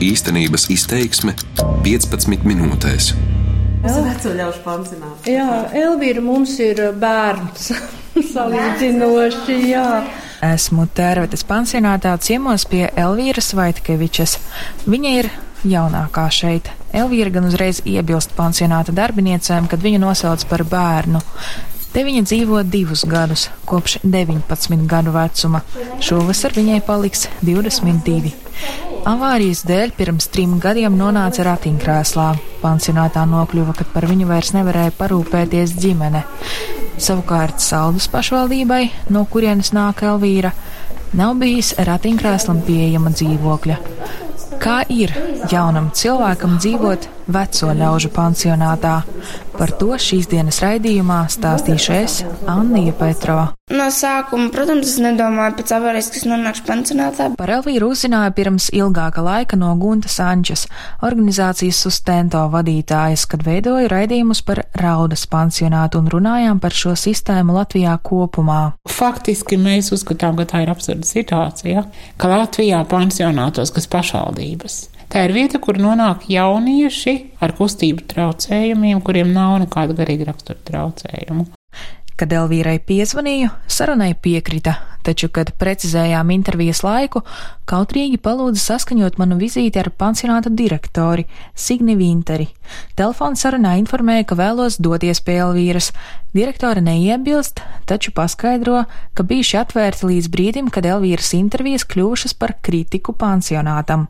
Īstenības izteiksme 15 minūtēs. Tas ir veco ļaužu pansionāts. Jā, Elvīra mums ir bērns. Salīdzinoši, jā. Esmu Tērvetes pansionātā ciemos pie Elvīras Vaitkevičas. Viņa ir jaunākā šeit. Elvīra gan uzreiz iebilst pansionāta darbiniecēm, kad viņu nosauc par bērnu. Te viņa dzīvo divus gadus, kopš 19 gadu vecuma. Šovasar viņai paliks 22. Avārijas dēļ pirms trim gadiem nonāca ratiņkrēslā. Pansionātā nokļuva, kad par viņu vairs nevarēja parūpēties ģimene. Savukārt saldus pašvaldībai, no kurienes nāk Elvīra, nav bijis ratiņkrēslam pieejama dzīvokļa. Kā ir jaunam cilvēkam dzīvot veco ļaužu pansionātā? Par to šīs dienas raidījumā stāstīšu es, Anija Petrova. No sākuma, protams, es nedomāju pēc avārijas, kas nonākšu pansionātā. Par Elvīru uzzināju pirms ilgāka laika no Gunta Sančes, organizācijas sustento vadītājas, kad veidoju raidījumus par raudas pansionātu un runājām par šo sistēmu Latvijā kopumā. Faktiski mēs uzskatām, ka tā ir absurda situācija, ka Latvijā pansionātos, kas pašvaldības. Tā ir vieta, kur nonāk jaunieši ar kustību traucējumiem, kuriem nav nekāda garīga rakstura traucējumu. Kad Elvīrai piezvanīju, sarunai piekrita, taču, kad precizējām intervijas laiku, kautrīgi palūdza saskaņot manu vizīti ar pansionāta direktori Signi Vinteri. Telefona sarunā informēja, ka vēlos doties pie Elvīras. Direktore neiebilst, taču paskaidro, ka bijuši atvērti līdz brīdim, kad Elvīras intervijas kļuvušas par kritiku pansionātam,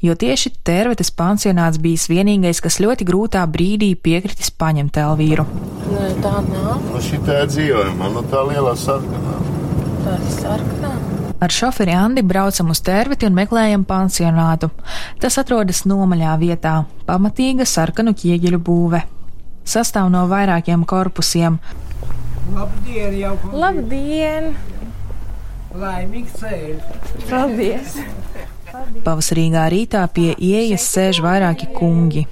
jo tieši Tērvetes pansionāts bijis vienīgais, kas ļoti grūtā brīdī piekritis paņemt Elvīru. Nē, tā nav. Nu, ir dzīvojama, nu tā lielā sarkanā. Tā sarkanā. Ar šoferi Andi braucam uz tērveti un meklējam pansionātu. Tas atrodas nomaļā vietā - pamatīga sarkanu ķieģeļu būve. Sastāv no vairākiem korpusiem. Labdien, jau Labdien! laimīgs ceļš! Paldies! Pavasarīgā rītā pie ieejas sēž vairāki kungi.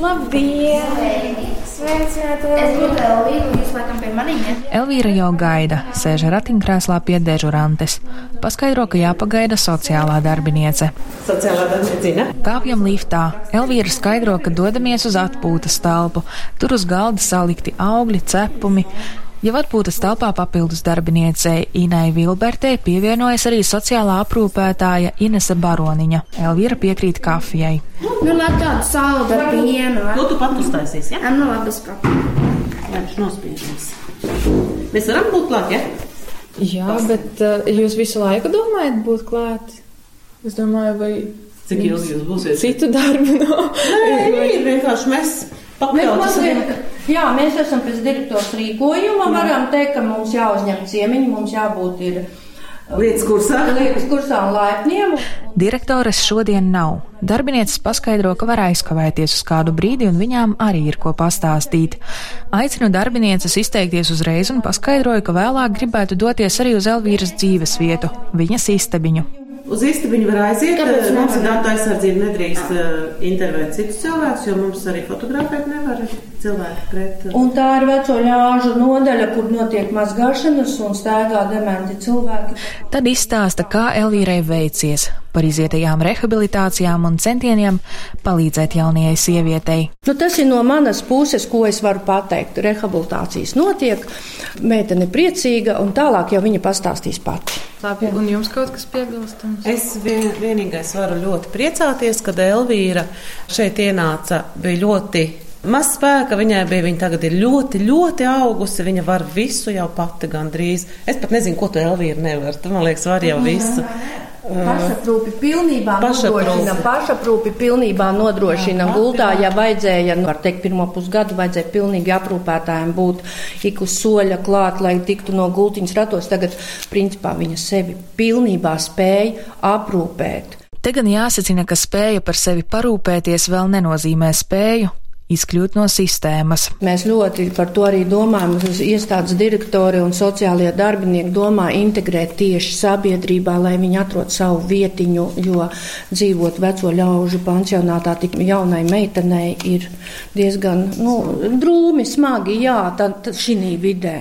Labdien! Sveicināti! Es būtu Elvīra, jūs laikam pie maniem? Elvīra jau gaida, sēž ratiņkrēslā pie dežurantes. Paskaidro, ka jāpagaida sociālā darbiniece. Sociālā darbiniecīna. Kāpjam liftā. Elvīra skaidro, ka dodamies uz atpūtas telpu. Tur uz galda salikti augļi, cepumi. Jau atpūtas telpā papildus darbiniecei Inai Vilbertei pievienojas arī sociālā aprūpētāja Inese Baroniņa. Elvīra piekrīt kafijai. Nu, labi, tādu saldu ar pienu. To tu pat uztaisīsi, ja? Am, nu, labi, es paku. Lai viņš nospiežams. Mēs varam būt klāt, ja? Jā, bet uh, jūs visu laiku domājat būt klāt? Es domāju, vai Cik ilgi jūs būsiet? citu darbu nav. Nē, ir vienkārši mēs pakļautas. Jā, mēs esam pēc direktors rīkojuma. Varam teikt, ka mums jāuzņem ciemiņi, mums jābūt ir Lietas kursā. liekas kursā un laipniem. Direktores šodien nav. Darbinieces paskaidro, ka var aizkavēties uz kādu brīdi, un viņām arī ir ko pastāstīt. Aicinu darbinieces izteikties uzreiz un paskaidroju, ka vēlāk gribētu doties arī uz Elvīras dzīves vietu, viņas istabiņu. Uz istabiņu var aiziet. Kāpēc eh, Mums ir datu aizsardzība, nedrīkst uh, intervēt citus cilvēkus, jo mums arī fotografēt nevar cilvēki pret. Uh, Un tā ir veco ļāžu nodaļa, kur notiek mazgāšanas un staigā dementi cilvēki. Tad izstāsta, kā Elvīrai veicies par izietajām rehabilitācijām un centieniem palīdzēt jaunajai sievietei. Nu, tas ir no manas puses, ko es varu pateikt. Rehabilitācijas notiek, meitene priecīga, un tālāk jau viņa pastāstīs pati. Labi, un jums kaut kas piebilstams? Es vien, vienīgais varu ļoti priecāties, kad Elvīra šeit ienāca. Bija ļoti maz spēka, viņai bija. Viņa tagad ir ļoti, ļoti augusi. Viņa var visu jau pati gandrīz. Es pat nezinu, ko tu Elvīra nevar. Tu man liekas, var jau visu. Pašaprūpi pilnībā nodrošina. Pašaprūpi pilnībā nodrošina. Gultā, ja vajadzēja, nu, var teikt, pirmo pusgadu vajadzēja pilnīgi aprūpētājiem būt ik uz soļa klāt, lai tiktu no gultiņas ratos. Tagad, principā, viņa sevi pilnībā spēja aprūpēt. Te gan jāsacina, ka spēja par sevi parūpēties vēl nenozīmē spēju izkļūt no sistēmas. Mēs ļoti par to arī domājam. Iestādes direktori un sociālie darbinieki domā integrēt tieši sabiedrībā, lai viņi atrod savu vietiņu, jo dzīvot veco ļaužu pansionātā tik jaunai meitenei ir diezgan nu, drūmi, smagi, jā, tad šī vidē.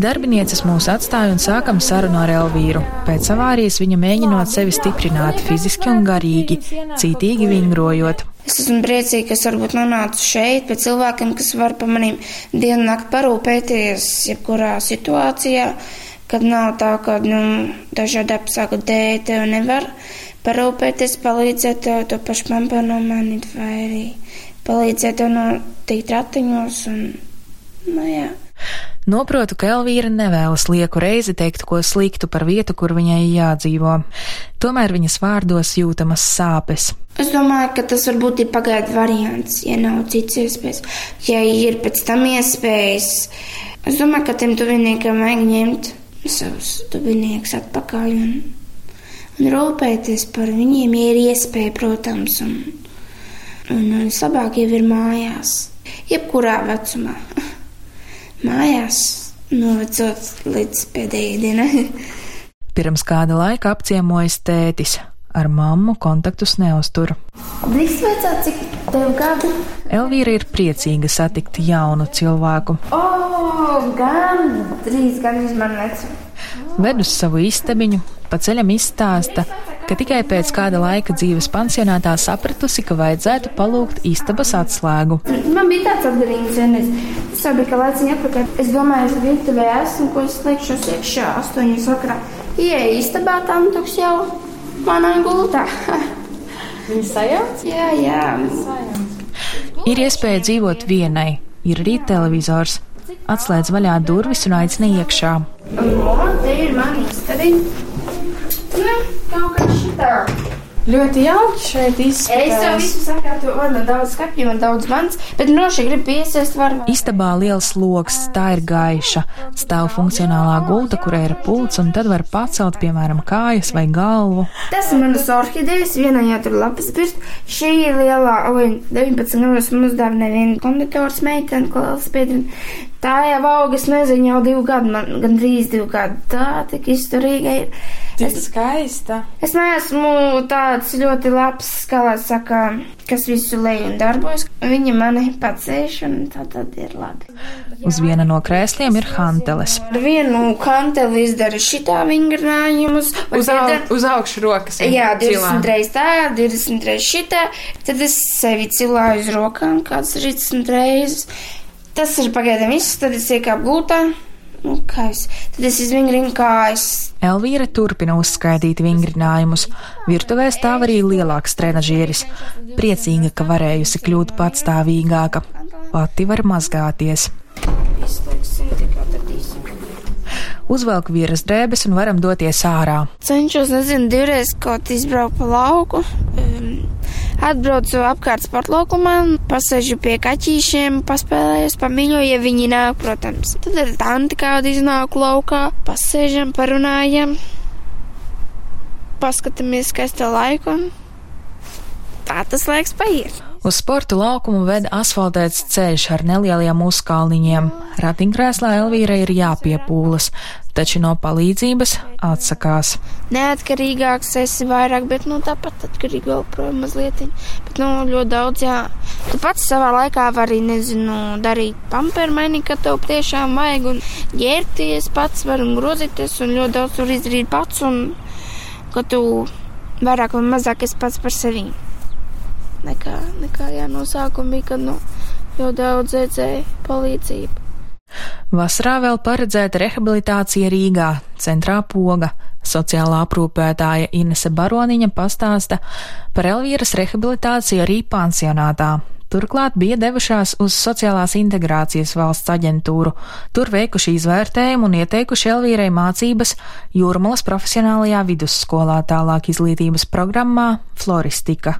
Darbinieces mūs atstāja un sākam sarunu ar Elvīru. Pēc avārijas viņa mēģinot sevi stiprināt fiziski un garīgi, cītīgi vingrojot. Es esmu priecīga, ka es varbūt nonācu šeit pie cilvēkiem, kas var par maniem dienu nakti parūpēties jebkurā situācijā, kad nav tā, ka nu, dažādi apstākļi dēļ tev nevar parūpēties, palīdzēt tev to pašu pampa nomainīt vai arī palīdzēt tev notikt ratiņos un, nu jā. Noprotu, ka Elvīra nevēlas lieku reizi teikt ko sliktu par vietu, kur viņai jādzīvo. Tomēr viņas vārdos jūtamas sāpes. Es domāju, ka tas varbūt ir pagaidu variants, ja nav cits iespējas. Ja ir pēc tam iespējas, es domāju, ka tiem tuviniekiem vajag ņemt savus tuviniekus atpakaļ un, un rūpēties par viņiem, ja ir iespēja, protams. Un, un, un vislabāk jau ir mājās, jebkurā vecumā mājās, novecot līdz pēdējai dienai. Pirms kāda laika apciemojas tētis. Ar mammu kontaktus neuztur. Drīkst vecāt, cik tev gadi? Elvīra ir priecīga satikt jaunu cilvēku. O, oh, gan trīs gadus man vecu. Ved uz savu istabiņu, pa ceļam izstāsta, ka tikai pēc kāda laika dzīves pansionātā sapratusi, ka vajadzētu palūgt istabas atslēgu. Man bija tāds atgarīgs vienreiz. Tas jau bija, ka laiciņa apakā. Es domāju, es virtuvē esmu, ko es liekšos iekšā astoņas vakarā. Ieeja istabā, tam toks jau manā gultā. Viņa sajauc? Jā, jā. Ir iespēja dzīvot vienai, ir arī televizors. Atslēdz vaļā durvis un aicina iekšā. Un te ir mani istabiņa. Ļoti jauki šeit izskatās. Es tev visu sakārtoju, man ir daudz skapju, man daudz mans, bet noši grib piesēst var. Istabā liels loks, tā ir gaiša. Stāv funkcionālā gulta, kurai ir pults, un tad var pacelt, piemēram, kājas vai galvu. Tas ir manas orhidejas, vienā jau tur lapas pirst. Šī ir lielā, oi, 19 gados mums dāvā neviena konditors meitene, ko vēl spiedrina. Tā jau augas nezinu, jau divu gadu, man gandrīz divu gadu. Tā tik izturīga ir. Tik skaista. Es neesmu tāds ļoti labs, lai saka, kas visu leju un darbojas. Viņa mani pacēš, un tā tad ir labi. Uz viena no krēsliem ir hanteles. Ar vienu hanteli izdara šitā vingrinājumus. Uz, au, uz augšu rokas. Jā, 20 reizes tā, 20 reizes šitā. Tad es sevi cilāju uz rokām kāds 30 reizes. Tas ir pagaidām viss, tad es iekāpu gultā. Nu, kājas. Tad es izvingrinu kājas. Elvīra turpina uzskaitīt vingrinājumus. Virtuvē stāv arī lielāks trenažieris. Priecīga, ka varējusi kļūt patstāvīgāka. Pati var mazgāties. Uzvelk vīras drēbes un varam doties ārā. Cenšos, nezinu, divreiz kaut izbraukt pa lauku. Um, atbraucu apkārt sportlaukumā, pasēžu pie kaķīšiem, paspēlējos, pamīļoju, ja viņi nāk, protams. Tad ar tanti kādu iznāk laukā, pasēžam, parunājam, paskatāmies skaisto laiku un tā tas laiks paiet. Uz sporta laukumu ved asfaltēts ceļš ar nelieliem uzkalniņiem. Ratiņkrēslā Elvīra ir jāpiepūlas, taču no palīdzības atsakās. Neatkarīgāks esi vairāk, bet nu, tāpat atkarīgi vēl projām mazliet. Bet nu, ļoti daudz, jā. Tu pats savā laikā vari, nezinu, darīt pampermaini, ka tev tiešām vajag un ģērties pats var un grozīties un ļoti daudz var izdarīt pats un ka tu vairāk vai mazāk esi pats par sevi nekā, nekā jā, no sākuma bija, kad nu, jau daudz redzēja palīdzību. Vasarā vēl paredzēta rehabilitācija Rīgā, centrā poga. Sociālā aprūpētāja Inese Baroniņa pastāsta par Elvīras rehabilitāciju arī pansionātā. Turklāt bija devušās uz sociālās integrācijas valsts aģentūru. Tur veikuši izvērtējumu un ieteikuši Elvīrai mācības Jūrmalas profesionālajā vidusskolā tālāk izglītības programmā Floristika.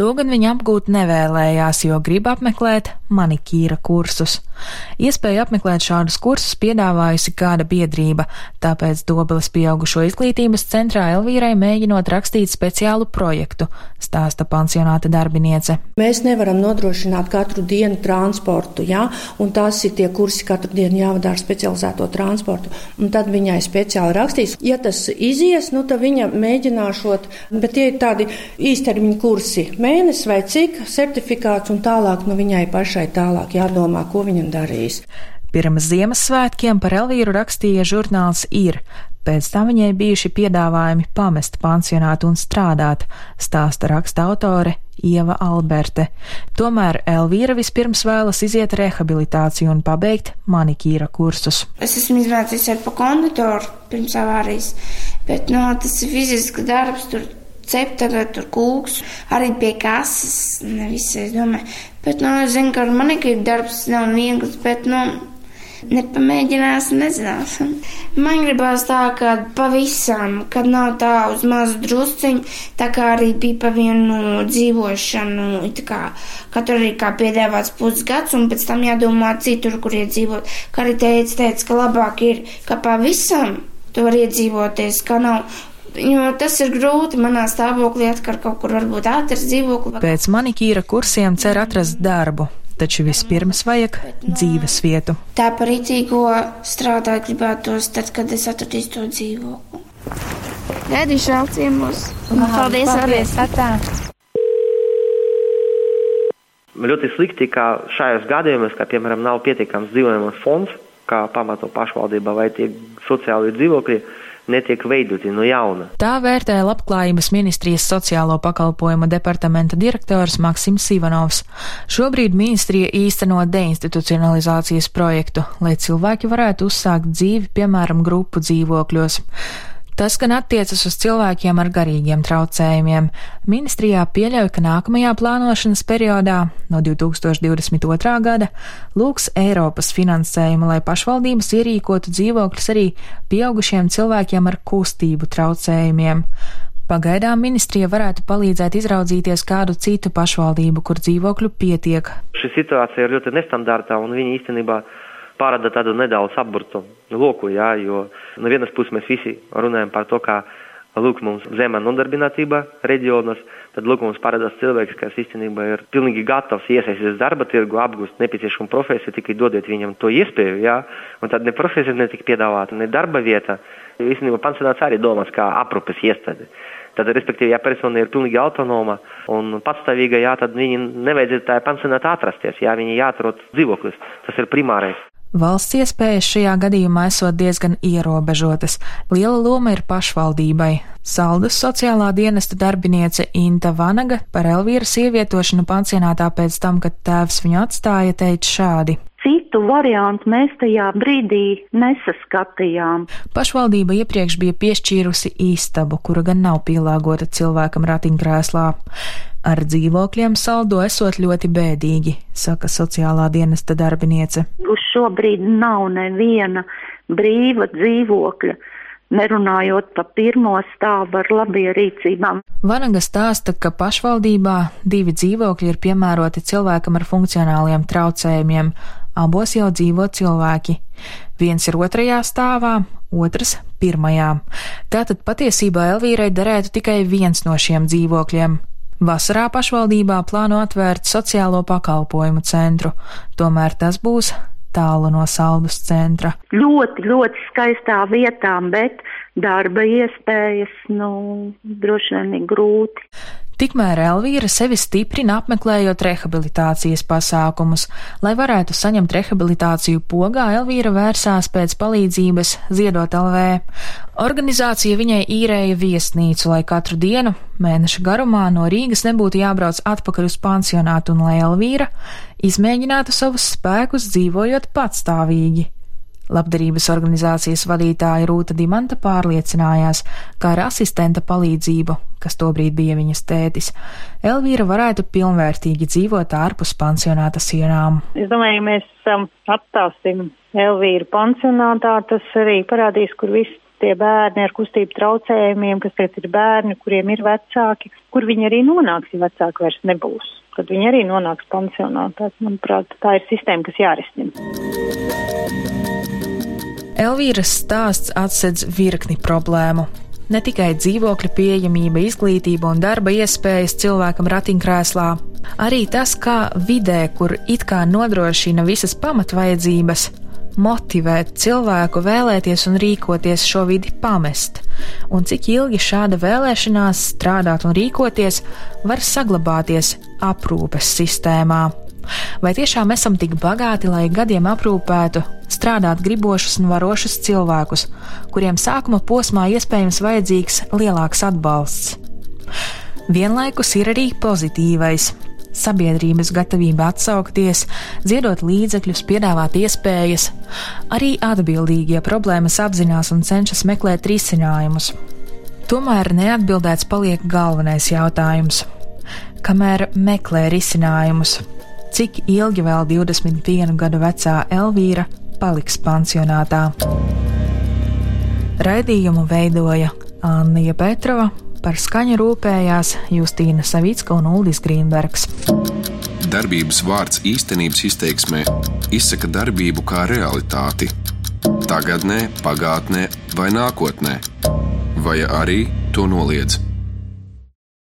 To gan viņa apgūt nevēlējās, jo grib apmeklēt manikīra kursus. Iespēju apmeklēt šādus kursus piedāvājusi kāda biedrība, tāpēc Dobeles pieaugušo izglītības centrā Elvīrai mēģinot rakstīt speciālu projektu, stāsta pansionāta darbiniece. Mēs nevaram nodrošināt katru dienu transportu, jā, un tās ir tie kursi katru dienu jāvada ar specializēto transportu, un tad viņai speciāli rakstīs. Ja tas izies, nu tad viņa mēģināšot, bet tie ir tādi īstermiņa kursi mēnesis vai cik certifikāts un tālāk nu, viņai pašai tālāk jādomā, ko viņa darīs. Pirms Ziemassvētkiem par Elvīru rakstīja žurnāls Ir. Pēc tam viņai bijuši piedāvājumi pamest pansionātu un strādāt, stāsta raksta autore Ieva Alberte. Tomēr Elvīra vispirms vēlas iziet rehabilitāciju un pabeigt manikīra kursus. Es esmu izvēlējies ar pa konditoru pirms avārijas, bet no, tas ir fizisks darbs, tur ceptara, tur kūks, arī pie kases, nevisai, es domāju. Bet, nu, es zinu, ka manikīra darbs nav viegls, bet, nu, nepamēģinās, nezinās. Man gribās tā, ka pavisam, kad nav tā uz mazu drusciņu, tā kā arī bija pa vienu dzīvošanu, kā katru arī kā piedāvāts pusgads, un pēc tam jādomā citur, kur iedzīvot. Kā arī teica, teica, ka labāk ir, ka pavisam to var iedzīvoties, ka nav Jo tas ir grūti manā stāvoklī, atkal kaut kur varbūt atrast dzīvokli. Pēc manikīra kursiem cer atrast darbu taču vispirms vajag dzīves vietu. Tā par rīcīgo strādāt gribētos tad, kad es atradīšu to dzīvokli. Gaidīšu vēl ciemos. Paldies, paldies, Tatā. Ļoti slikti, ka šajos gadījumos, kā piemēram nav pietiekams dzīvojamās fonds, kā pamato pašvaldība vai tie sociāli dzīvokļi, netiek veidoti no jauna. Tā vērtē Labklājības ministrijas sociālo pakalpojumu departamenta direktors Maksims Ivanovs. Šobrīd ministrija īsteno deinstitucionalizācijas projektu, lai cilvēki varētu uzsākt dzīvi, piemēram, grupu dzīvokļos. Tas gan attiecas uz cilvēkiem ar garīgiem traucējumiem. Ministrijā pieļauj, ka nākamajā plānošanas periodā, no 2022. gada, lūgs Eiropas finansējumu, lai pašvaldības ierīkotu dzīvokļus arī pieaugušiem cilvēkiem ar kustību traucējumiem. Pagaidām ministrija varētu palīdzēt izraudzīties kādu citu pašvaldību, kur dzīvokļu pietiek. Šī situācija ir ļoti nestandarta un viņi īstenībā parāda tādu nedaudz apburtu loku, jā, jo no vienas puses mēs visi runājam par to, kā lūk mums zemā nodarbinātība reģionos, tad lūk mums parādās cilvēks, kas īstenībā ir pilnīgi gatavs iesaistīties darba tirgu, apgūst nepieciešamu profesiju, tikai dodiet viņam to iespēju, jā, un tad ne profesija netika piedāvāta, ne darba vieta. Īstenībā pansionāts arī domāts kā aprūpes iestāde. Tad, respektīvi, ja persona ir pilnīgi autonoma un patstāvīga, jā, tad viņi nevajadzētu tā pansionāta atrasties, jā, viņi jāatrod dzīvoklis. Tas ir primārais. Valsts iespējas šajā gadījumā esot diezgan ierobežotas. Liela loma ir pašvaldībai. Saldus sociālā dienesta darbiniece Inta Vanaga par Elvīras ievietošanu pansionātā pēc tam, kad tēvs viņu atstāja, teica šādi. Citu variantu mēs tajā brīdī nesaskatījām. Pašvaldība iepriekš bija piešķīrusi istabu, kura gan nav pielāgota cilvēkam ratiņkrēslā. Ar dzīvokļiem saldo esot ļoti bēdīgi, saka sociālā dienesta darbiniece. Uz šo brīdi nav neviena brīva dzīvokļa nerunājot par pirmo stāvu ar labierīcībām. Vanaga stāsta, ka pašvaldībā divi dzīvokļi ir piemēroti cilvēkam ar funkcionāliem traucējumiem. Abos jau dzīvo cilvēki. Viens ir otrajā stāvā, otrs pirmajā. Tātad patiesībā Elvīrai derētu tikai viens no šiem dzīvokļiem. Vasarā pašvaldībā plāno atvērt sociālo pakalpojumu centru, tomēr tas būs tālu no saldus centra. Ļoti, ļoti skaistā vietā, bet darba iespējas, nu, droši vien ir grūti. Tikmēr Elvīra sevi stiprina apmeklējot rehabilitācijas pasākumus. Lai varētu saņemt rehabilitāciju pogā, Elvīra vērsās pēc palīdzības ziedot LV. Organizācija viņai īrēja viesnīcu, lai katru dienu, mēneša garumā no Rīgas nebūtu jābrauc atpakaļ uz pansionātu un lai Elvīra izmēģinātu savus spēkus dzīvojot patstāvīgi. Labdarības organizācijas vadītāja Rūta Dimanta pārliecinājās, ka ar asistenta palīdzību, kas tobrīd bija viņas tētis, Elvīra varētu pilnvērtīgi dzīvot ārpus pansionāta sienām. Es domāju, ja mēs um, atstāsim Elvīru pansionātā, tas arī parādīs, kur viss tie bērni ar kustību traucējumiem, kas tagad ir bērni, kuriem ir vecāki, kur viņi arī nonāks, ja vecāki vairs nebūs. Kad viņi arī nonāks pansionātā, manuprāt, tā ir sistēma, kas jārisina. Elvīras stāsts atsedz virkni problēmu. Ne tikai dzīvokļa pieejamība, izglītība un darba iespējas cilvēkam ratiņkrēslā, arī tas, kā vidē, kur it kā nodrošina visas pamatvajadzības, motivēt cilvēku vēlēties un rīkoties šo vidi pamest, un cik ilgi šāda vēlēšanās strādāt un rīkoties var saglabāties aprūpes sistēmā. Vai tiešām esam tik bagāti, lai gadiem aprūpētu strādāt gribošus un varošus cilvēkus, kuriem sākuma posmā iespējams vajadzīgs lielāks atbalsts? Vienlaikus ir arī pozitīvais. Sabiedrības gatavība atsaukties, ziedot līdzekļus, piedāvāt iespējas, arī atbildīgie problēmas apzinās un cenšas meklēt risinājumus. Tomēr neatbildēts paliek galvenais jautājums. Kamēr meklē risinājumus, cik ilgi vēl 21 gadu vecā Elvīra paliks pansionātā. Raidījumu veidoja Anna Petrova, par skaņu rūpējās Justīna Savicka un Uldis Grīnbergs. Darbības vārds īstenības izteiksmē izsaka darbību kā realitāti - tagadnē, pagātnē vai nākotnē, vai arī to noliedz.